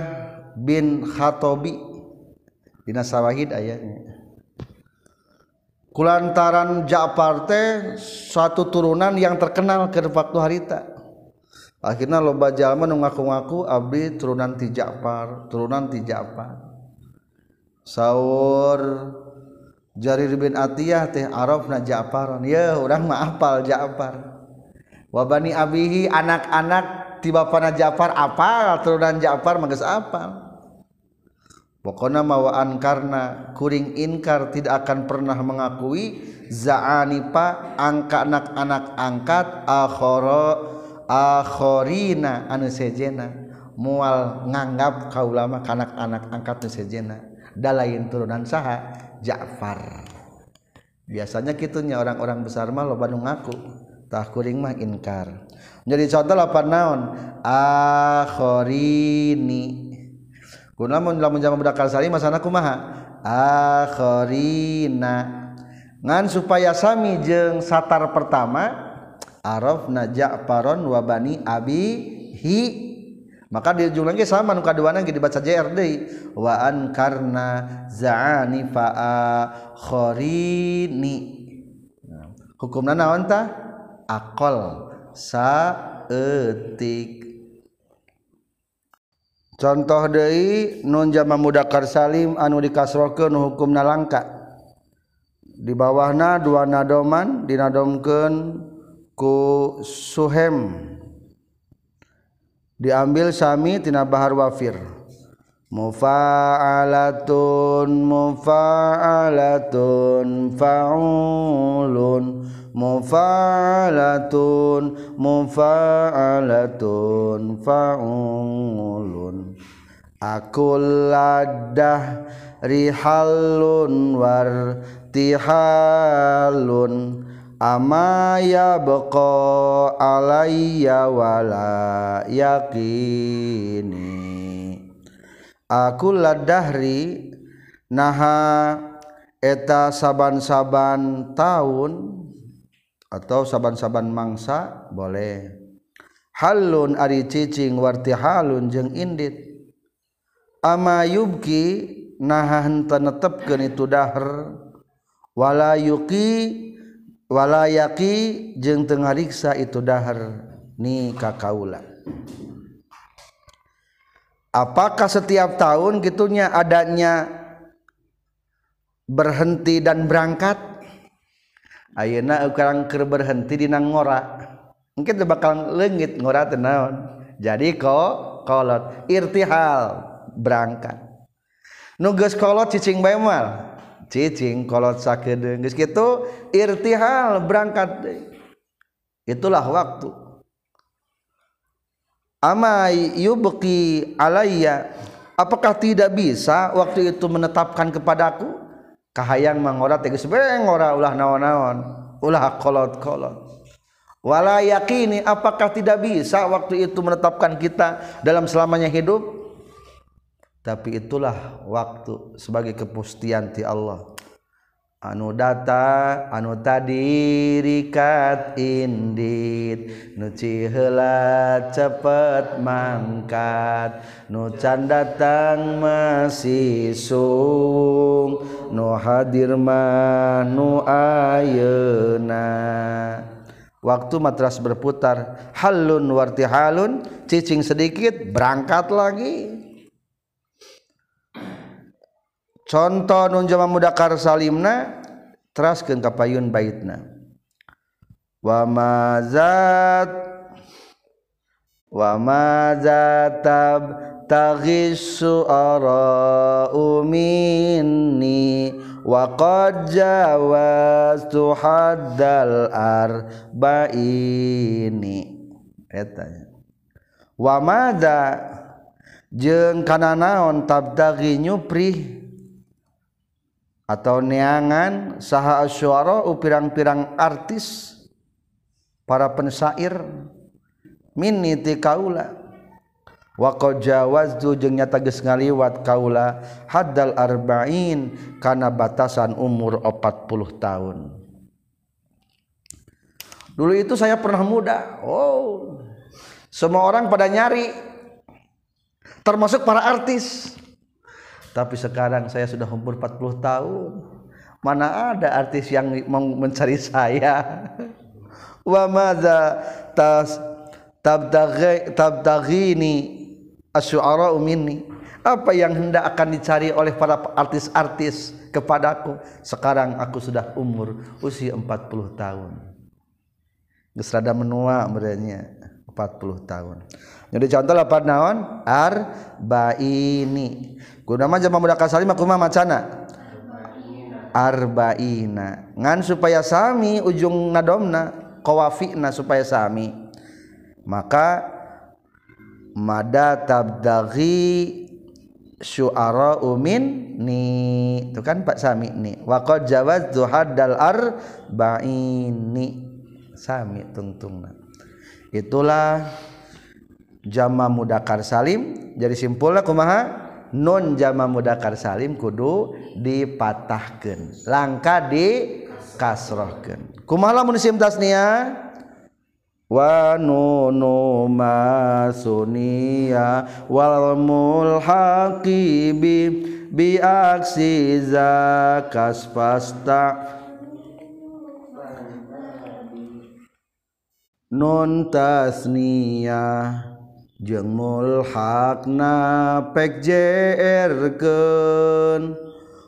bin Khatobi. Dina sawahid ayatnya kulantaran Ja'far teh suatu turunan yang terkenal ke waktu harita. Akhirnya loba jalma nu ngaku-ngaku abdi turunan ti Ja'far turunan ti Ja'far. Saur Jarir bin Atiyah teh arafna Ja'faran. Ya urang mah apal Ja'far. Wa bani abihi anak-anak ti bapana Ja'far apal turunan Ja'far mah geus apal. Pokoknya mawaan karena kuring inkar tidak akan pernah mengakui za'anipa angka anak-anak angkat akhoro akhorina anu sejena. Mual nganggap kaulama kanak-anak angkat nu sejena. Dalain turunan saha Ja'far. Biasanya kitunya orang-orang besar mah loba nu ngaku tah kuring mah inkar jadi contoh lapan naon? Akhorini. Lamun lamun jamak mudzakkar salim masana kumaha? Akharina ngan supaya sami jeung satar pertama arafna ja'faron wa bani hi maka di ujung lagi sama nu kaduana ge dibaca JR deui wa an karna za'ani fa akharini hukumna naon tah aqal saetik contoh Dei nun jama mudakar Salim anu dikasroken hukum nalangka. Di bawahna dua nadoman dinadomken ku suhem. Diambil sami tina bahar wafir. Mufa'alatun mufa'alatun fa'ulun. Mufa'alatun mufa'alatun fa'ulun ladah rihalun wartihalun amaya beko alayya wala yakini aku ladahri naha eta saban-saban tahun atau saban-saban mangsa boleh. Halun ari cicing warti halun jeng indit. Ama yubki naha henteu netepkeun itu dahr wala yuki wala yaki jeung teu ngariksa itu dahr ni kakaula apakah setiap tahun gitunya adanya berhenti dan berangkat ayeuna ukurang keur berhenti dina ngora. Mungkin bakal leungit ngora teh naon. Jadi kok kolot irtihal berangkat. Nu geus kolot cicing bae mal cicing kolot sakedeung geus kitu irtihal berangkat itulah waktu. Ama yubqi alayya apakah tidak bisa waktu itu menetapkan kepadaku kahayang mangora tegas bengora ulah naon-naon. Ulah kolot-kolot. Wala yakini apakah tidak bisa waktu itu menetapkan kita dalam selamanya hidup? Tapi itulah waktu sebagai kepustian ti Allah. anu data anu tadirikat Indit. Nuci hela cepet mangkat. Nu can datang masih sung. Nu hadirmah nu ayeuna. Waktu matras berputar. Halun warti halun cicing sedikit berangkat lagi. contoh nun jama mudakar salimna teraskeun ka payun baitna. Wa mazat wa mazatab taghissu ara minni wa qad jawaztu haddal arbaini. Eta wa madza jeung kana naon tabdaghi nyuprih? Atau neangan saha asyara pirang-pirang artis para pensair minni ti kaula. Jawazzu jengnya tagis ngaliwat kaula hadal arba'in karena batasan umur 40 tahun. Dulu itu saya pernah muda. Oh semua orang pada nyari termasuk para artis tapi sekarang saya sudah umur 40 tahun. Mana ada artis yang mencari saya? Wa madza tas tabtaghi tabtaghini asyuara minni. Apa yang hendak akan dicari oleh para artis-artis kepadaku? Sekarang aku sudah umur usia 40 tahun. Geus rada menua merenya 40 tahun. Jadi contoh lapan naon arbaini. Kunaon jama muda kasalim aku mah macana? Arbaina. Ngan supaya sami ujung nadomna qawafina supaya sami. Maka mada tabdaghi syu'ara umin ni itu kan Pak Sami ni. Waqad jawaz haddal arba'ini. Sami tungtungna itulah jama mudakar salim. Jadi simpulnya kumaha? Non jama mudakar salim kudu dipatahkan langka di kasrohkan kumaha lamun isim tasniah wa nunu masunia wal mulhaqi bi bi aksi zakas pasta non tasnia jeung mulhaqna pek jerkeun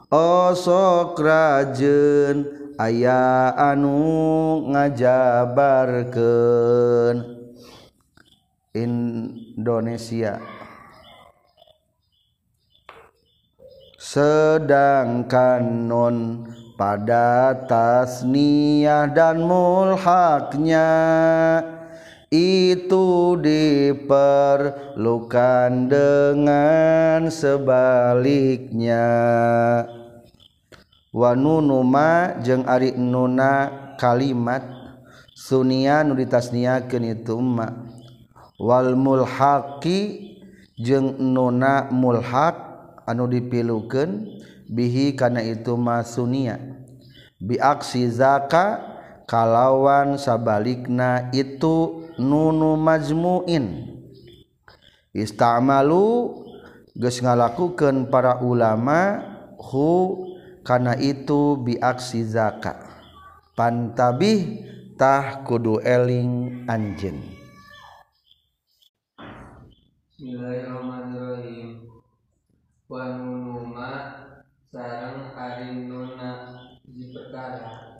osok rajeun aya anu ngajabarkeun. Indonesia. Sedangkan non pada tasniyah dan mulhaknya. Itu diperlukan dengan sebaliknya. Wanunuma jeung ari nuna kalimat sunia nu ditasniakeun itu ma. Wal mulhaqi jeung nuna mulhaq anu dipilukeun bihi karena itu masunia biaksi zaka kalawan sabalikna itu nunu majmuin. Istamalu geus ngalakukeun para ulama hu karena itu biaksi zaka. Pantabih tah kudu eling anjeun. Bismillahirrahmanirrahim. Wa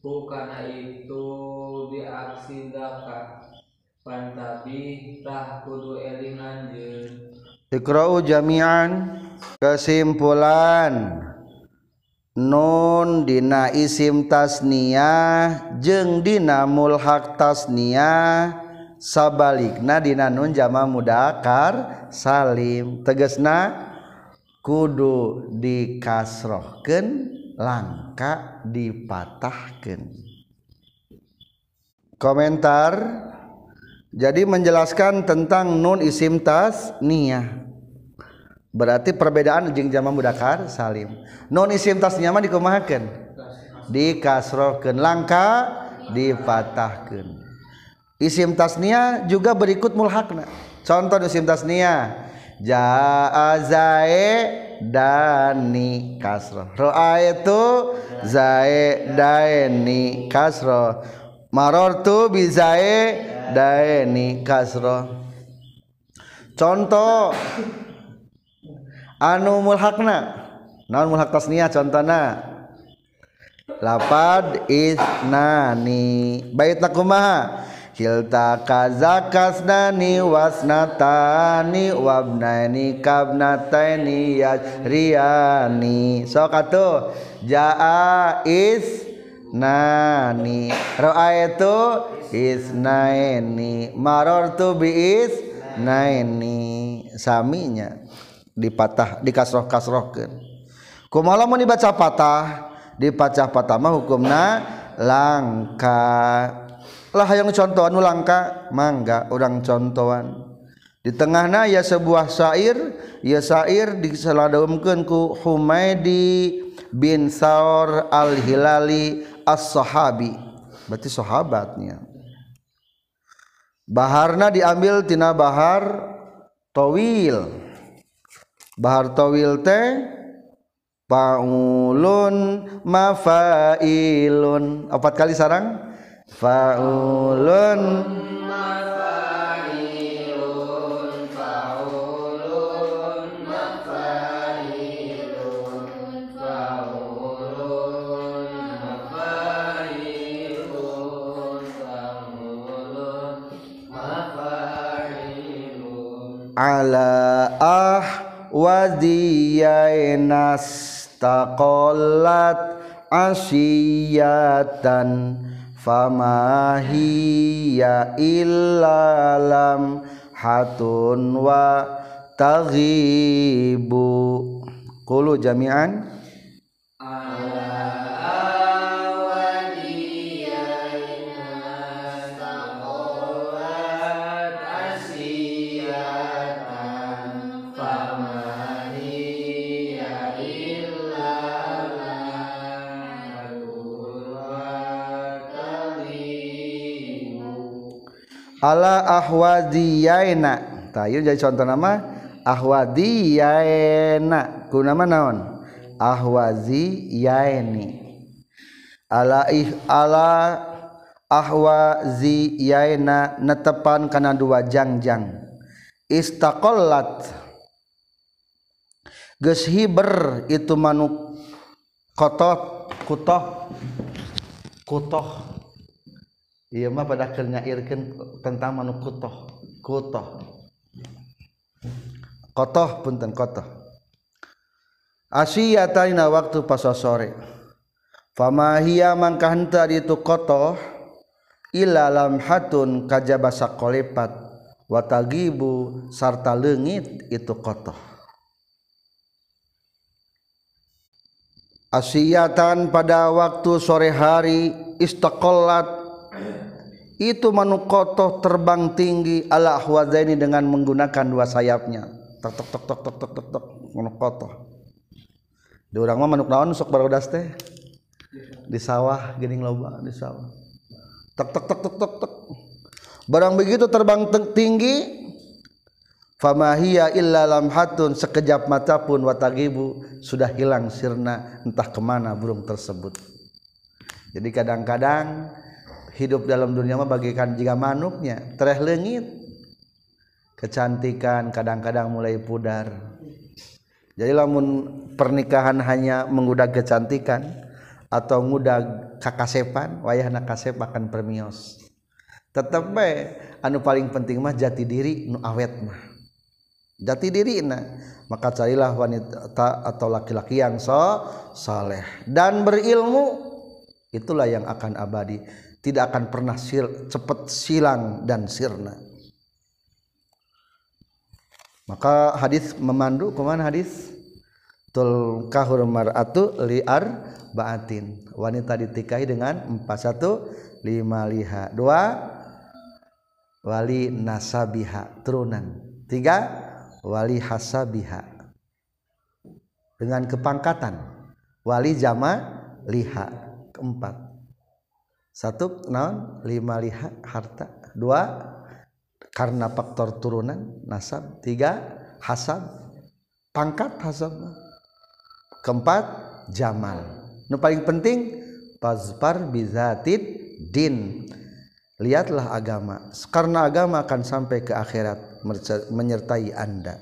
karena itu tapi tah kudu eling anjeun Iqra'u jami'an. Kesimpulan. Nun dina isim tasniyah jeung dina mulhaq tasniyah. Sabalikna dina nun jama mudakar salim. Tegesna kudu dikasrohkeun langka dipatahkeun komentar jadi menjelaskan tentang nun isim tas niyah. Berarti perbedaan jeung jama mudakar salim. Nun isim tas niyah mah dikumahakeun? Dikasrohkeun langka dipatahkeun. Isim tasniyah juga berikut mulhakna. Contoh isim tasniyah jaa dani kasroh roaitu zae daeni kasroh marortu bizae daeni kasroh contoh anu mulhakna. Naon mulhak tasniah contohna lapad isnani baitna kumaha? Hilta kaza kasnani wasnatani wabnani kabnataini yajriyani. Sok atuh. Jaa isnani ro'a itu isnaini marortu bi isnaini saminya dipatah dikasroh kasrohkeun kumaha mun dibaca patah dipacah patah mah hukumna langka lah yang contoh anu langka mangga orang contohan. Di tengahna ya sebuah syair ya syair diseladaumkeun ku Humaidi bin Saur al-Hilali as-Sahabi. Berarti sahabatnya. Baharna diambil tina bahar tawil. Bahar tawil teh Faulun mafailun. Empat kali sarang Faulun. Ala ah wadiyainas taqallat asiyatan famahiya illalam hatun wa taghibu qulu jami'an Amin. ala ahwadiyaina tayu jadi contoh nama ahwadiyaina ku nama naon? Ahwaziyaini ala ih ala ahwaziyaina netepan kana dua jangjang. Istaqallat geus hiber itu manuk kotot kutoh kutoh. Iya mah pada nyairkeun tentang manuk kutoh kutoh kotoh punten kotoh. Asiyataina waktu pas sore. Fama hiya mangka henteu itu kotoh illa lam hatun kajaba sakolepat watagibu sarta leungit itu kotoh. Asiyatan pada waktu sore hari istaqallat itu manuk kotoh terbang tinggi ala ahwazaini dengan menggunakan dua sayapnya. Tok tok tok tok tok tok tok tok manuk kotoh. Di urang mah manuk naon sok barodas teh? Di sawah geuning loba di sawah. Tok tok tok tok tok tok. Barang begitu terbang tinggi famahiya illa lamhatun sekejap mata pun watagibu sudah hilang sirna entah ke mana burung tersebut. Jadi kadang-kadang hidup dalam dunia mah bagikan jika manuknya tereh lengit. Kecantikan kadang-kadang mulai pudar. Jadi lamun pernikahan hanya menggudak kecantikan atau ngudag kakasepan wayahna kasep akan permios. Tetep bae anu paling penting mah jati diri nu awet mah. Jati diri nah maka carilah wanita atau laki-laki yang so saleh dan berilmu itulah yang akan abadi. Tidak akan pernah sil, cepat silang dan sirna. Maka hadis memandu ke mana hadis? Tul kahur mar'atu liar baatin. Wanita ditikahi dengan empat satu lima liha dua wali nasabiha turunan tiga wali hasabiha. Dengan kepangkatan wali jama liha keempat satu naon? Lima liha harta. Dua karena faktor turunan nasab. Tiga hasab. Pangkat hasab. Keempat jamal. Nu paling penting pazfar bizatid din. Lihatlah agama. Karena agama akan sampai ke akhirat menyertai anda.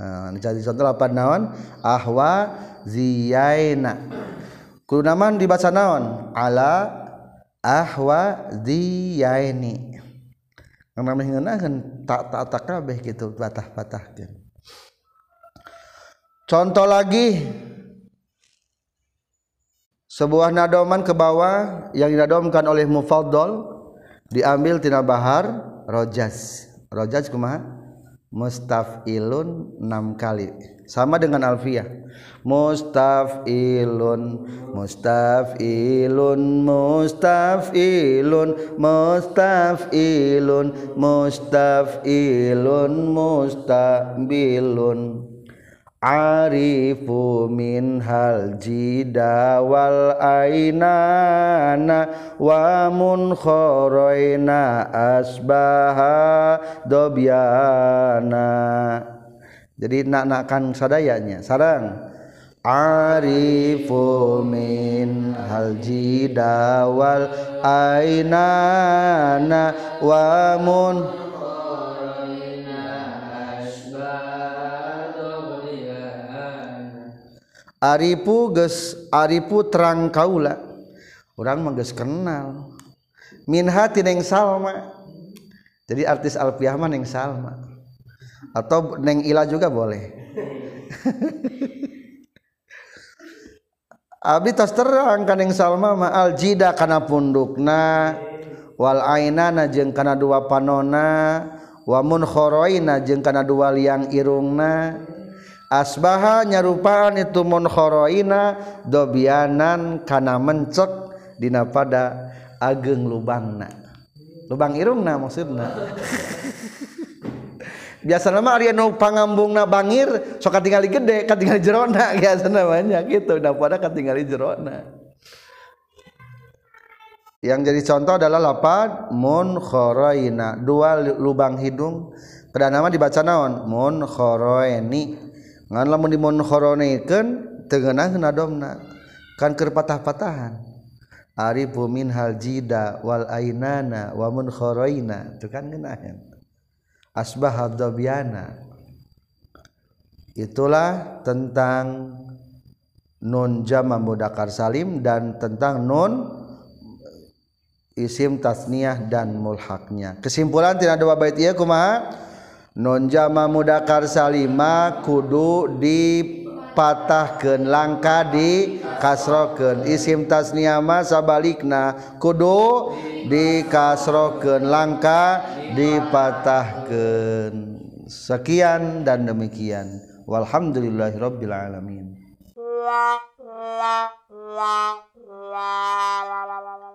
Nah, jadi contoh apa naon? Ahwa ziyaina kudu naman dibaca naon? Ala ahwa ziyaini Yang namanya ngeunaheun tak tak tak kabeh gitu patah-patahkeun contoh lagi. Sebuah nadoman ke bawah yang dinadomkan oleh mufaddal diambil tina bahar rojas rojas kumaha? Mustafilun 6 kali sama dengan alfiyah mustafilun mustafilun mustafilun mustafilun mustafilun mustabilun Arifu min hal jida wal ainana wa mun khoroina asbaha dobyana jadi nak nakkan sadayanya. Sarang. Arifu min hal jida wal ainana wa mun. Aripu geus Aripu terang kaula. Orang geus kenal. Min hati neng Salma. Jadi artis Alfiah neng Salma atau neng ila juga boleh. Abi tas terang kaning Salma ma aljida kana pundukna wal ainana jeung kana dua panona wa munkhoroina jeung kana dua liang irungna. Asbaha nyarupaan itu munkhoroina dobianan kana mencek dina pada ageng lubangna. Lubang irungna maksudna. biasanya mah ari anu pangambungna bangir sok katingali gede katingali jerona biasana banyak gitu. Da pada katingali jerona. Yang jadi contoh adalah lapad mun khoroina dua lubang hidung. Pada nama dibaca naon? Mun khoroini. Ngan lamun di mun khoronekeun teu ngeunaheun adomna kan keur patah-patahan. Arifu min hal jida wal ainana wa mun khoroina. Itu kan ngeunaheun asbah dobiana. Itulah tentang nun jama mudakar salim dan tentang nun isim tasniyah dan mulhaknya. Kesimpulan tidak dua bait ieu kumaha? Nun jama mudakar salima kudu patahkan langka di kasroken isim tasniyama sabalikna kudu di kasroken langka dipatahkan sekian dan demikian. Walhamdulillahirabbil alamin. La la la la la la.